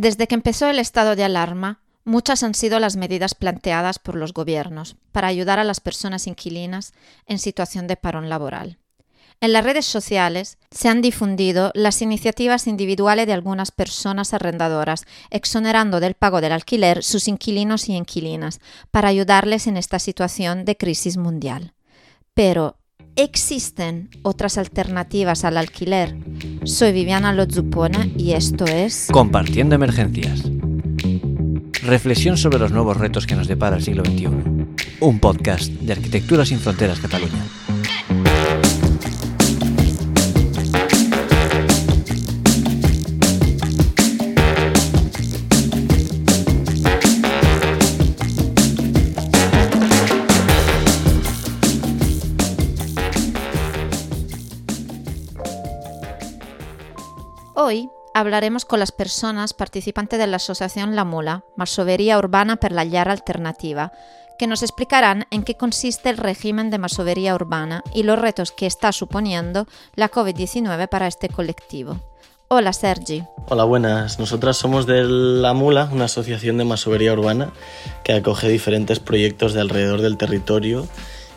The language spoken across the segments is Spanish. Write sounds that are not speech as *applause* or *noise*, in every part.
Desde que empezó el estado de alarma, muchas han sido las medidas planteadas por los gobiernos para ayudar a las personas inquilinas en situación de parón laboral. En las redes sociales se han difundido las iniciativas individuales de algunas personas arrendadoras, exonerando del pago del alquiler sus inquilinos y inquilinas, para ayudarles en esta situación de crisis mundial. Pero, ¿existen otras alternativas al alquiler? Soy Viviana Lozupone y esto es... Compartiendo Emergencias. Reflexión sobre los nuevos retos que nos depara el siglo XXI. Un podcast de Arquitectura sin Fronteras Cataluña. Hablaremos con las personas participantes de la asociación La Mula, Masovería Urbana per la Llar Alternativa, que nos explicarán en qué consiste el régimen de masovería urbana y los retos que está suponiendo la COVID-19 para este colectivo. Hola Sergi. Hola, buenas. Nosotras somos de La Mula, una asociación de masovería urbana que acoge diferentes proyectos de alrededor del territorio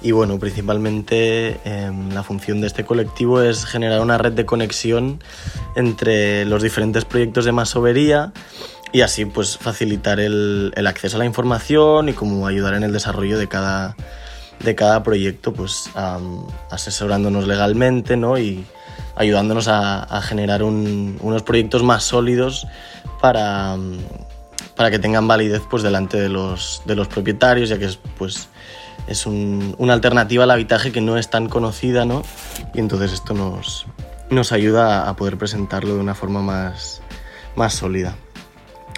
y bueno, principalmente em, la función de este colectivo es generar una red de conexión entre los diferentes proyectos de masovería y así pues facilitar el, acceso a la información y como ayudar en el desarrollo de cada, de cada proyecto, pues asesorándonos legalmente ¿no? y ayudándonos a, generar unos proyectos más sólidos para, para que tengan validez pues, delante de los, de los propietarios, ya que es pues, es una alternativa al habitaje que no es tan conocida, ¿no? Y entonces esto nos, nos ayuda a poder presentarlo de una forma más, más sólida.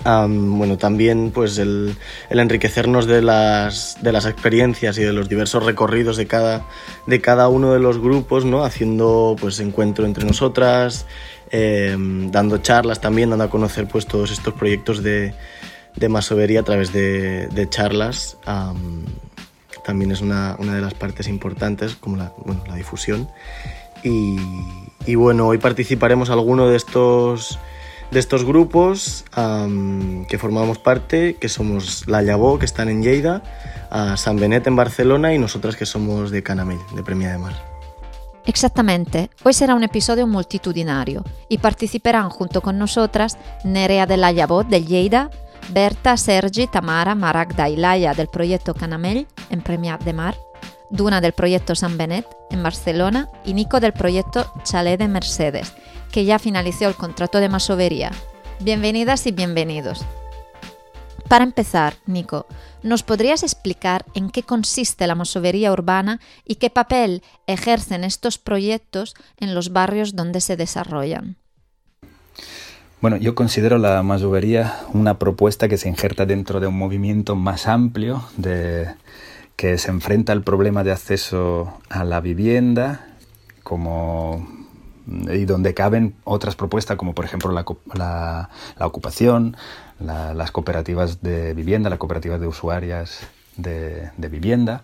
bueno, también pues el, enriquecernos de las, de las experiencias y de los diversos recorridos de cada, de cada uno de los grupos, ¿no? Haciendo pues encuentro entre nosotras, em, dando charlas también, dando a conocer pues todos estos proyectos de, de masovería a través de, de charlas también es una, una de las partes importantes, como la, bueno, la difusión. Y, y, bueno, hoy participaremos alguno de estos, de estos grupos que formamos parte, que somos La Llavó, que están en Lleida, a San Benet en Barcelona y nosotras que somos de Canamel, de Premia de Mar. Exactamente, hoy será un episodio multitudinario y participarán junto con nosotras Nerea de la Llavó de Lleida, Berta, Sergi, Tamara, Maragda y Laia del proyecto Canamell en Premiat de Mar, Duna del proyecto San Benet en Barcelona y Nico del proyecto Chalet de Mercedes, que ya finalizó el contrato de masovería. Bienvenidas y bienvenidos. Para empezar, Nico, ¿nos podrías explicar en qué consiste la masovería urbana y qué papel ejercen estos proyectos en los barrios donde se desarrollan? Bueno, yo considero la masovería una propuesta que se injerta dentro de un movimiento más amplio de, que se enfrenta al problema de acceso a la vivienda como y donde caben otras propuestas como por ejemplo la, la, ocupación, las cooperativas de vivienda, las cooperativas de usuarias de vivienda.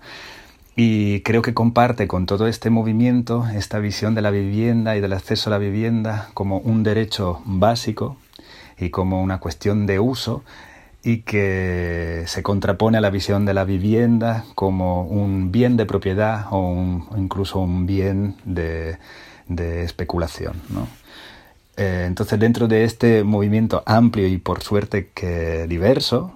Y creo que comparte con todo este movimiento esta visión de la vivienda y del acceso a la vivienda como un derecho básico y como una cuestión de uso y que se contrapone a la visión de la vivienda como un bien de propiedad o, incluso un bien de, especulación. Eh, entonces dentro de este movimiento amplio y por suerte que diverso,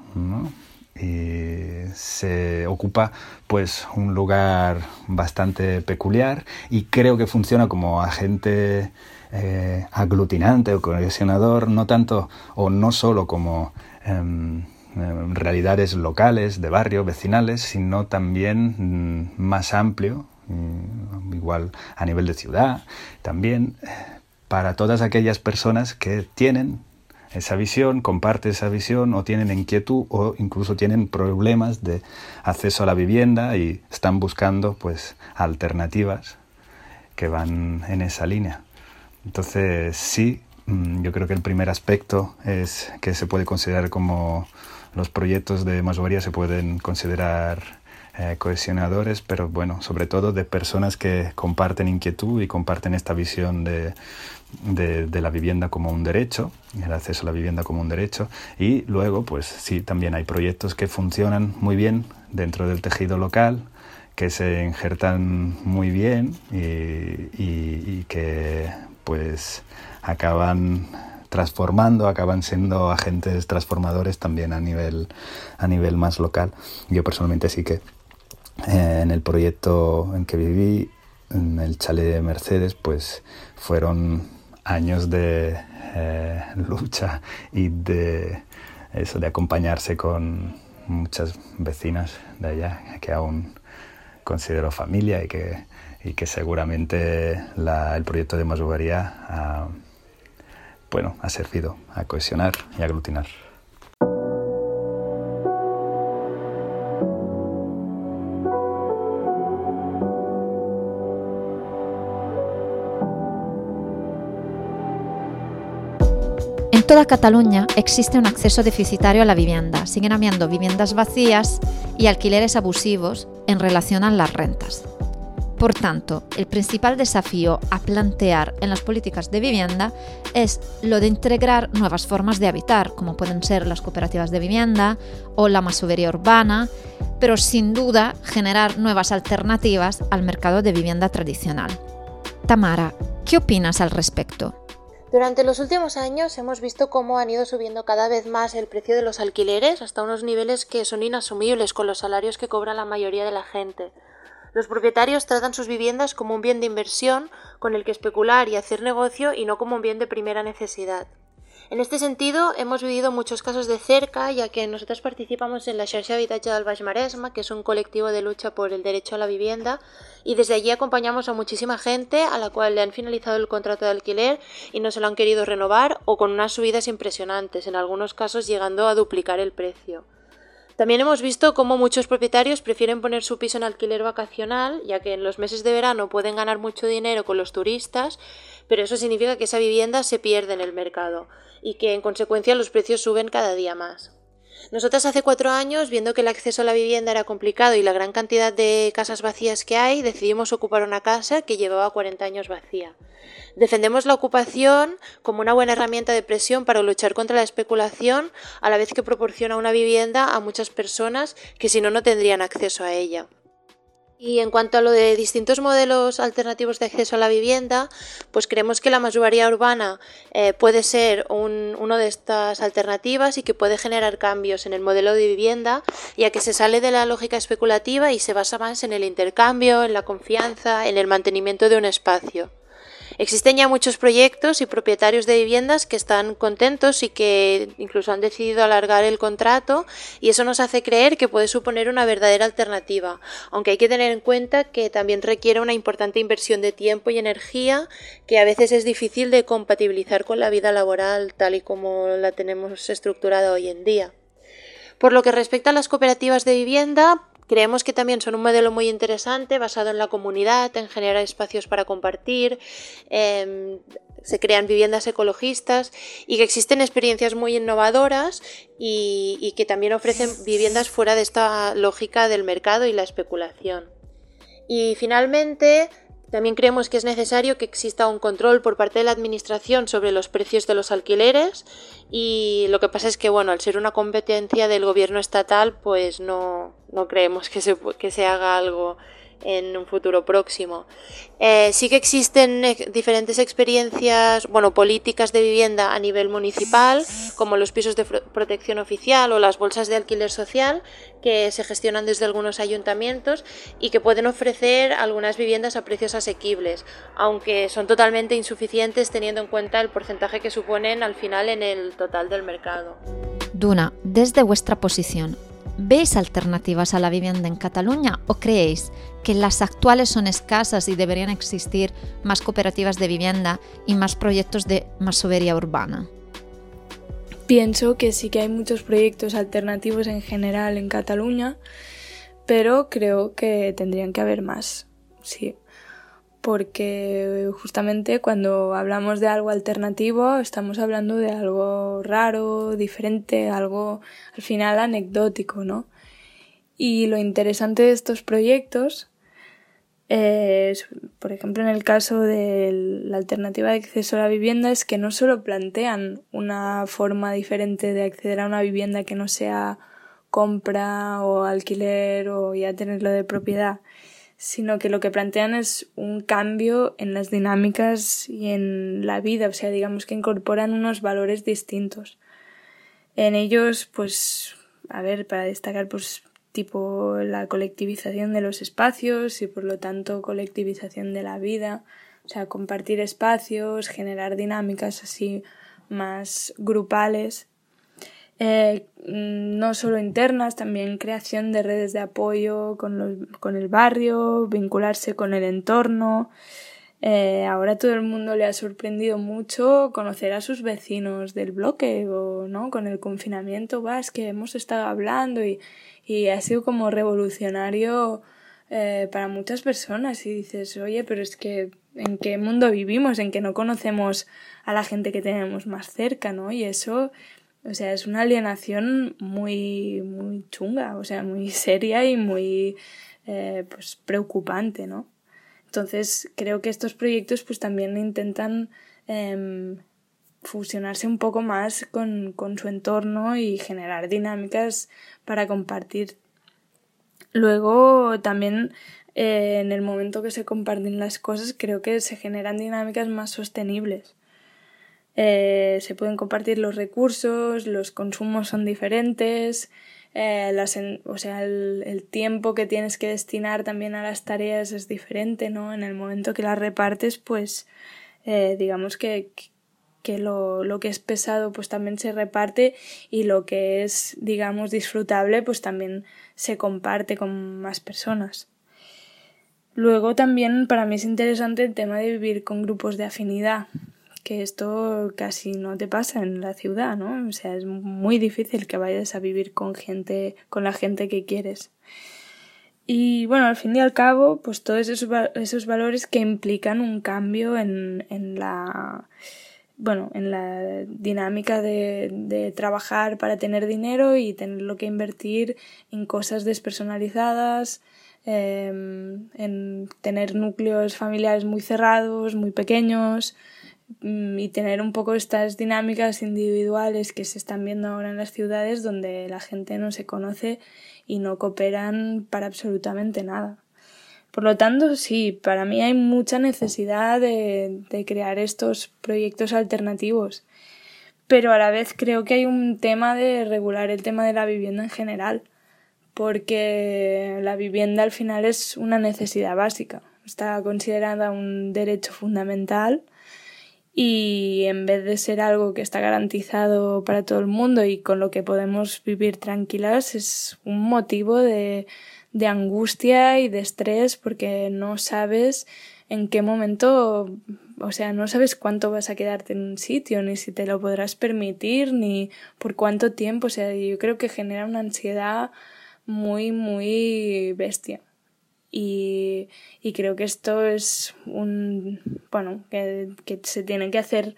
y se ocupa pues un lugar bastante peculiar y creo que funciona como agente eh, aglutinante o cohesionador, no tanto o no solo como em, em, realidades locales, de barrio, vecinales, sino también mm, más amplio, mm, igual a nivel de ciudad, también eh, para todas aquellas personas que tienen esa visión, comparte esa visión o tienen inquietud o incluso tienen problemas de acceso a la vivienda y están buscando pues alternativas que van en esa línea. Entonces sí, mm, yo creo que el primer aspecto es que se puede considerar como los proyectos de masovería se pueden considerar eh, cohesionadores, pero bueno, sobre todo de personas que comparten inquietud y comparten esta visión de, la vivienda como un derecho, el acceso a la vivienda como un derecho. Y luego, pues sí, también hay proyectos que funcionan muy bien dentro del tejido local, que se injertan muy bien y, que pues acaban transformando, acaban siendo agentes transformadores también a nivel, a nivel más local. Yo personalmente sí que en el proyecto en que viví, en el chalet de Mercedes, pues fueron años de eh, *laughs* lucha y de eso, de acompañarse con muchas vecinas de allá que aún considero familia y que, y que seguramente el proyecto de Masubería ha, bueno, ha servido a cohesionar y aglutinar. Toda Cataluña existe un acceso deficitario a la vivienda. Siguen habiendo viviendas vacías y alquileres abusivos en relación a las rentas. Por tanto, el principal desafío a plantear en las políticas de vivienda es lo de integrar nuevas formas de habitar, como pueden ser las cooperativas de vivienda o la masovería urbana, pero sin duda generar nuevas alternativas al mercado de vivienda tradicional. Tamara, ¿qué opinas al respecto? Durante los últimos años hemos visto cómo han ido subiendo cada vez más el precio de los alquileres hasta unos niveles que son inasumibles con los salarios que cobra la mayoría de la gente. Los propietarios tratan sus viviendas como un bien de inversión con el que especular y hacer negocio y no como un bien de primera necesidad. En este sentido, hemos vivido muchos casos de cerca, ya que nosotros participamos en la Xarxa Habitatge del Baix Maresma, que es un colectivo de lucha por el derecho a la vivienda, y desde allí acompañamos a muchísima gente a la cual le han finalizado el contrato de alquiler y no se lo han querido renovar o con unas subidas impresionantes, en algunos casos llegando a duplicar el precio. También hemos visto cómo muchos propietarios prefieren poner su piso en alquiler vacacional, ya que en los meses de verano pueden ganar mucho dinero con los turistas, pero eso significa que esa vivienda se pierde en el mercado y que en consecuencia los precios suben cada día más. Nosotras hace cuatro años, viendo que el acceso a la vivienda era complicado y la gran cantidad de casas vacías que hay, decidimos ocupar una casa que llevaba 40 años vacía. Defendemos la ocupación como una buena herramienta de presión para luchar contra la especulación, a la vez que proporciona una vivienda a muchas personas que si no no tendrían acceso a ella. Y en cuanto a lo de distintos modelos alternativos de acceso a la vivienda, pues creemos que la masubaría urbana eh, puede ser un, una de estas alternativas y que puede generar cambios en el modelo de vivienda, ya que se sale de la lógica especulativa y se basa más en el intercambio, en la confianza, en el mantenimiento de un espacio. Existen ya muchos proyectos y propietarios de viviendas que están contentos y que incluso han decidido alargar el contrato y eso nos hace creer que puede suponer una verdadera alternativa, aunque hay que tener en cuenta que también requiere una importante inversión de tiempo y energía que a veces es difícil de compatibilizar con la vida laboral tal y como la tenemos estructurada hoy en día. Por lo que respecta a las cooperativas de vivienda, Creemos que también son un modelo muy interesante basado en la comunidad, en generar espacios para compartir, em, se crean viviendas ecologistas y que existen experiencias muy innovadoras y, y que también ofrecen viviendas fuera de esta lógica del mercado y la especulación. Y finalmente, también creemos que es necesario que exista un control por parte de la Administración sobre los precios de los alquileres y lo que pasa es que, bueno, al ser una competencia del gobierno estatal, pues no, no creemos que se, que se haga algo en un futuro próximo. Eh, sí que existen diferentes experiencias, bueno, políticas de vivienda a nivel municipal, como los pisos de protección oficial o las bolsas de alquiler social, que se gestionan desde algunos ayuntamientos y que pueden ofrecer algunas viviendas a precios asequibles, aunque son totalmente insuficientes teniendo en cuenta el porcentaje que suponen al final en el total del mercado. Duna, desde vuestra posición, ¿Veis alternativas a la vivienda en Cataluña o creéis que las actuales son escasas y deberían existir más cooperativas de vivienda y más proyectos de masovería urbana? Pienso que sí que hay muchos proyectos alternativos en general en Cataluña, pero creo que tendrían que haber más. Sí porque justamente cuando hablamos de algo alternativo estamos hablando de algo raro, diferente, algo al final anecdótico, ¿no? Y lo interesante de estos proyectos es, por ejemplo, en el caso de la alternativa de acceso a la vivienda, es que no solo plantean una forma diferente de acceder a una vivienda que no sea compra o alquiler o ya tenerlo de propiedad, sino que lo que plantean es un cambio en las dinámicas y en la vida, o sea, digamos que incorporan unos valores distintos. En ellos, pues, a ver, para destacar, pues, tipo la colectivización de los espacios y por lo tanto colectivización de la vida, o sea, compartir espacios, generar dinámicas así más grupales, eh, no solo internas, también creación de redes de apoyo con, con el barrio, vincularse con el entorno. Eh, ahora todo el mundo le ha sorprendido mucho conocer a sus vecinos del bloque o no con el confinamiento, va, es que hemos estado hablando y, y ha sido como revolucionario eh, para muchas personas y dices, oye, pero es que en qué mundo vivimos, en que no conocemos a la gente que tenemos más cerca, ¿no? Y eso, o sea, es una alienación muy, muy chunga, o sea, muy seria y muy, eh, pues, preocupante, ¿no? Entonces, creo que estos proyectos, pues, también intentan eh, fusionarse un poco más con, con su entorno y generar dinámicas para compartir. Luego también eh, en el momento que se comparten las cosas creo que se generan dinámicas más sostenibles. Eh, se pueden compartir los recursos, los consumos son diferentes, eh, las o sea, el, tiempo que tienes que destinar también a las tareas es diferente, ¿no? En el momento que las repartes, pues digamos que, que lo, lo, que es pesado pues también se reparte y lo que es digamos disfrutable pues también se comparte con más personas. Luego también para mí es interesante el tema de vivir con grupos de afinidad, que esto casi no te pasa en la ciudad, ¿no? O sea, es muy difícil que vayas a vivir con gente, con la gente que quieres. Y bueno, al fin y al cabo, pues todos esos, esos valores que implican un cambio en, en la bueno, en la dinámica de, de, trabajar para tener dinero y tenerlo que invertir en cosas despersonalizadas, eh, en tener núcleos familiares muy cerrados, muy pequeños y tener un poco estas dinámicas individuales que se están viendo ahora en las ciudades donde la gente no se conoce y no cooperan para absolutamente nada. Por lo tanto, sí, para mí hay mucha necesidad de, de crear estos proyectos alternativos pero a la vez creo que hay un tema de regular el tema de la vivienda en general, porque la vivienda al final es una necesidad básica, está considerada un derecho fundamental y en vez de ser algo que está garantizado para todo el mundo y con lo que podemos vivir tranquilas, es un motivo de, de angustia y de estrés porque no sabes en qué momento, o sea, no sabes cuánto vas a quedarte en un sitio, ni si te lo podrás permitir, ni por cuánto tiempo, o sea, yo creo que genera una ansiedad muy, muy bestia. Y, y creo que esto es un, bueno, que, que se tiene que hacer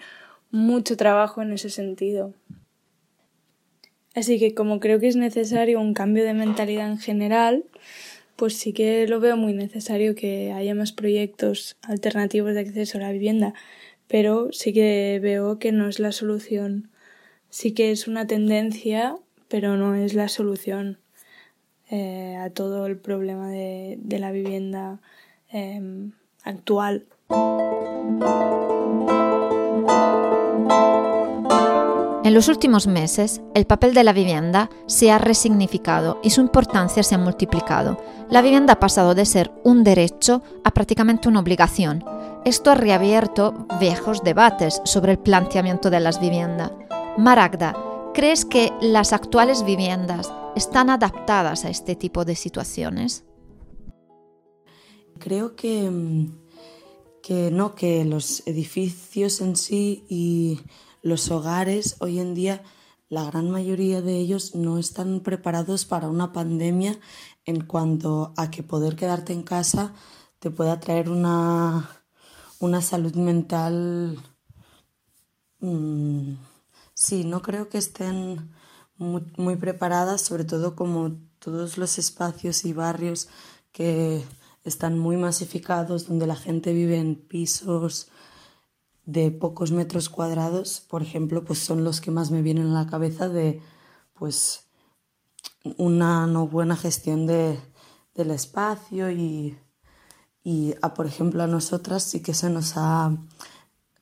mucho trabajo en ese sentido. Así que como creo que es necesario un cambio de mentalidad en general, pues sí que lo veo muy necesario que haya más proyectos alternativos de acceso a la vivienda, pero sí que veo que no es la solución. Sí que es una tendencia, pero no es la solución eh, a todo el problema de, la vivienda eh, actual. En los últimos meses, el papel de la vivienda se ha resignificado y su importancia se ha multiplicado. La vivienda ha pasado de ser un derecho a prácticamente una obligación. Esto ha reabierto viejos debates sobre el planteamiento de las viviendas. Maragda, ¿crees que las actuales viviendas están adaptadas a este tipo de situaciones? Creo que, que no, que los edificios en sí y los hogares hoy en día, la gran mayoría de ellos no están preparados para una pandemia en cuanto a que poder quedarte en casa te pueda traer una, una salud mental. Mm, sí, no creo que estén muy, preparadas, sobre todo como todos los espacios y barrios que están muy masificados, donde la gente vive en pisos de pocos metros cuadrados, por ejemplo, pues son los que más me vienen a la cabeza de pues una no buena gestión de, del espacio y, y a, por ejemplo a nosotras sí que se nos ha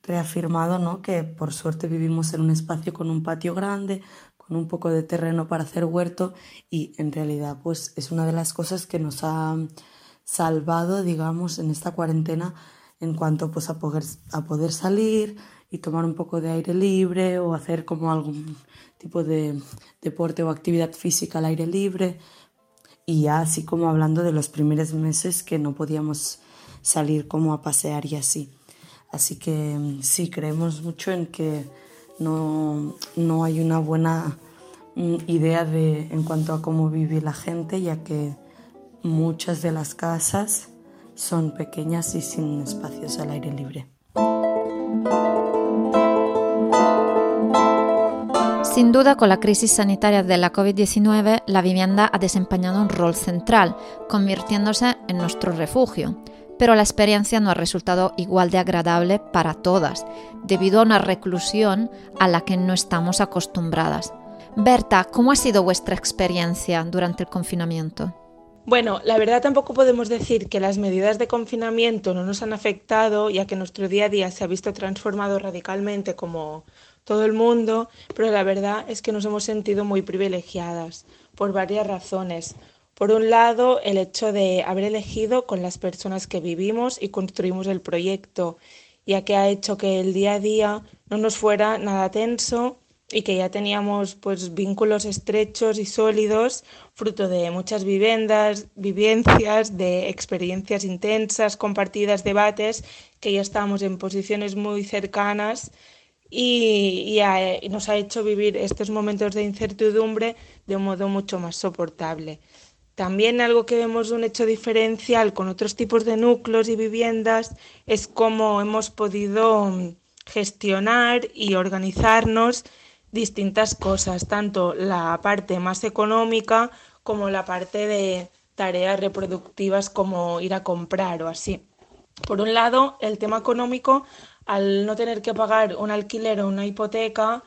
reafirmado ¿no? que por suerte vivimos en un espacio con un patio grande, con un poco de terreno para hacer huerto y en realidad pues es una de las cosas que nos ha salvado digamos en esta cuarentena en cuanto pues a poder, a poder salir y tomar un poco de aire libre o hacer como algún tipo de deporte o actividad física al aire libre y ya así como hablando de los primeros meses que no podíamos salir como a pasear y así. Así que mm, sí, creemos mucho en que no, no hay una buena mm, idea de, en cuanto a cómo vive la gente, ya que muchas de las casas son pequeñas y sin espacios al aire libre. Sin duda, con la crisis sanitaria de la COVID-19, la vivienda ha desempeñado un rol central, convirtiéndose en nuestro refugio pero la experiencia no ha resultado igual de agradable para todas, debido a una reclusión a la que no estamos acostumbradas. Berta, ¿cómo ha sido vuestra experiencia durante el confinamiento? Bueno, la verdad tampoco podemos decir que las medidas de confinamiento no nos han afectado, ya que nuestro día a día se ha visto transformado radicalmente como todo el mundo, pero la verdad es que nos hemos sentido muy privilegiadas por varias razones. Por un lado, el hecho de haber elegido con las personas que vivimos y construimos el proyecto, ya que ha hecho que el día a día no nos fuera nada tenso y que ya teníamos pues vínculos estrechos y sólidos, fruto de muchas viviendas, vivencias, de experiencias intensas, compartidas, debates, que ya estábamos en posiciones muy cercanas y, y nos ha hecho vivir estos momentos de incertidumbre de un modo mucho más soportable. También algo que vemos un hecho diferencial con otros tipos de núcleos y viviendas es cómo hemos podido mm, gestionar y organizarnos distintas cosas, tanto la parte más económica como la parte de tareas reproductivas como ir a comprar o así. Por un lado, el tema económico, al no tener que pagar un alquiler o una hipoteca,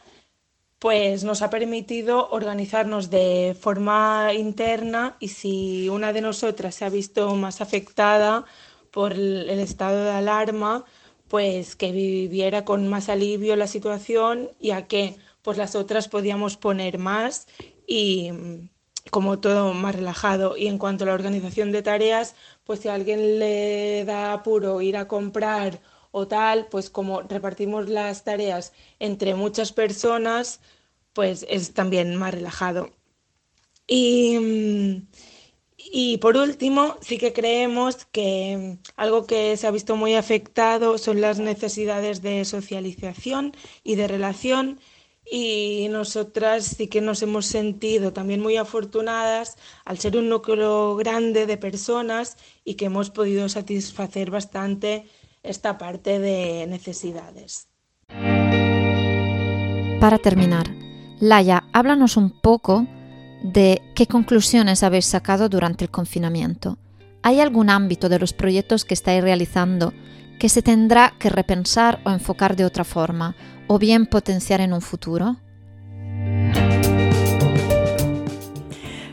pues nos ha permitido organizarnos de forma interna y si una de nosotras se ha visto más afectada por el estado de alarma, pues que viviera con más alivio la situación y a que pues las otras podíamos poner más y como todo más relajado. Y en cuanto a la organización de tareas, pues si a alguien le da apuro ir a comprar o tal, pues como repartimos las tareas entre muchas personas, pues es también más relajado. Y, y por último, sí que creemos que algo que se ha visto muy afectado son las necesidades de socialización y de relación y nosotras sí que nos hemos sentido también muy afortunadas al ser un núcleo grande de personas y que hemos podido satisfacer bastante esta parte de necesidades. Para terminar, Laia, háblanos un poco de qué conclusiones habéis sacado durante el confinamiento. ¿Hay algún ámbito de los proyectos que estáis realizando que se tendrá que repensar o enfocar de otra forma, o bien potenciar en un futuro?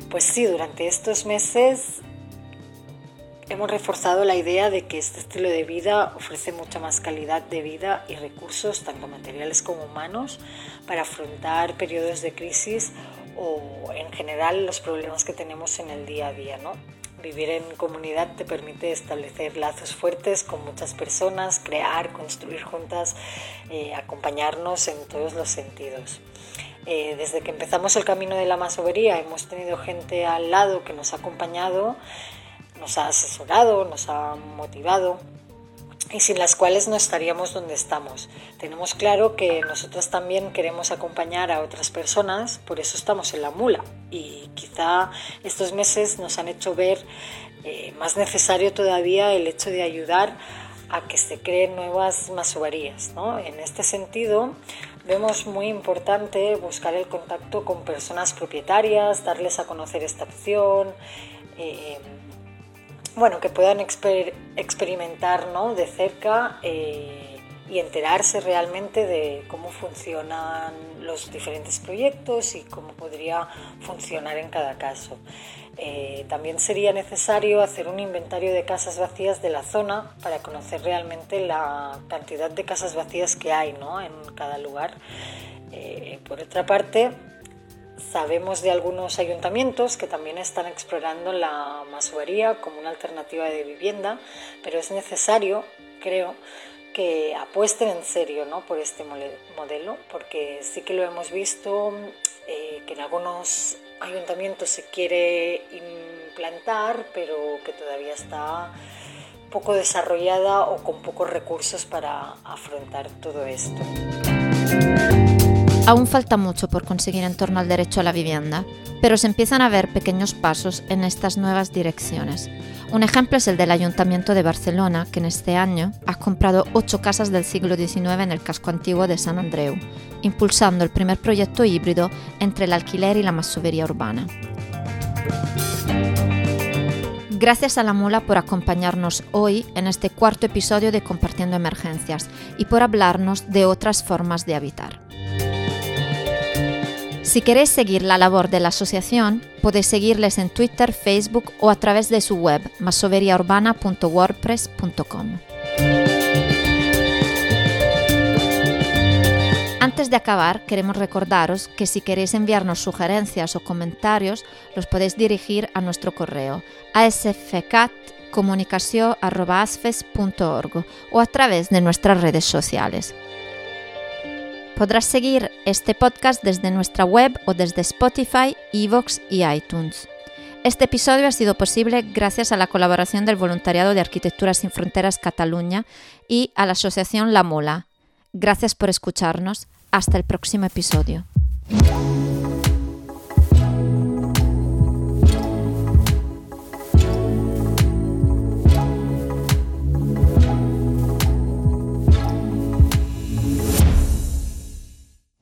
Pues sí, durante estos meses hemos reforzado la idea de que este estilo de vida ofrece mucha más calidad de vida y recursos, tanto materiales como humanos, para afrontar periodos de crisis o en general los problemas que tenemos en el día a día. ¿no? Vivir en comunidad te permite establecer lazos fuertes con muchas personas, crear, construir juntas, eh, acompañarnos en todos los sentidos. Eh, desde que empezamos el camino de la masovería hemos tenido gente al lado que nos ha acompañado nos ha asesorado, nos ha motivado y sin las cuales no estaríamos donde estamos. Tenemos claro que nosotros también queremos acompañar a otras personas, por eso estamos en la mula y quizá estos meses nos han hecho ver eh, más necesario todavía el hecho de ayudar a que se creen nuevas masoverías. ¿no? En este sentido, vemos muy importante buscar el contacto con personas propietarias, darles a conocer esta opción, eh, bueno, que puedan experimentar ¿no? de cerca eh, y enterarse realmente de cómo funcionan los diferentes proyectos y cómo podría funcionar en cada caso. Eh, también sería necesario hacer un inventario de casas vacías de la zona para conocer realmente la cantidad de casas vacías que hay ¿no? en cada lugar. Eh, por otra parte, sabemos de algunos ayuntamientos que también están explorando la masovería como una alternativa de vivienda, pero es necesario, creo, que apuesten en serio ¿no? por este modelo, porque sí que lo hemos visto eh, que en algunos ayuntamientos se quiere implantar, pero que todavía está poco desarrollada o con pocos recursos para afrontar todo esto. Aún falta mucho por conseguir en torno al derecho a la vivienda, pero se empiezan a ver pequeños pasos en estas nuevas direcciones. Un ejemplo es el del Ayuntamiento de Barcelona, que en este año ha comprado ocho casas del siglo XIX en el casco antiguo de San Andreu, impulsando el primer proyecto híbrido entre el alquiler y la masovería urbana. Gracias a la mula por acompañarnos hoy en este cuarto episodio de Compartiendo Emergencias y por hablarnos de otras formas de habitar. Si queréis seguir la labor de la asociación, podéis seguirles en Twitter, Facebook o a través de su web masoveriaurbana.wordpress.com. Antes de acabar, queremos recordaros que si queréis enviarnos sugerencias o comentarios, los podéis dirigir a nuestro correo asfcatcomunicación.org o a través de nuestras redes sociales. Podrás seguir este podcast desde nuestra web o desde Spotify, Evox y iTunes. Este episodio ha sido posible gracias a la colaboración del Voluntariado de Arquitectura Sin Fronteras Cataluña y a la Asociación La Mola. Gracias por escucharnos. Hasta el próximo episodio.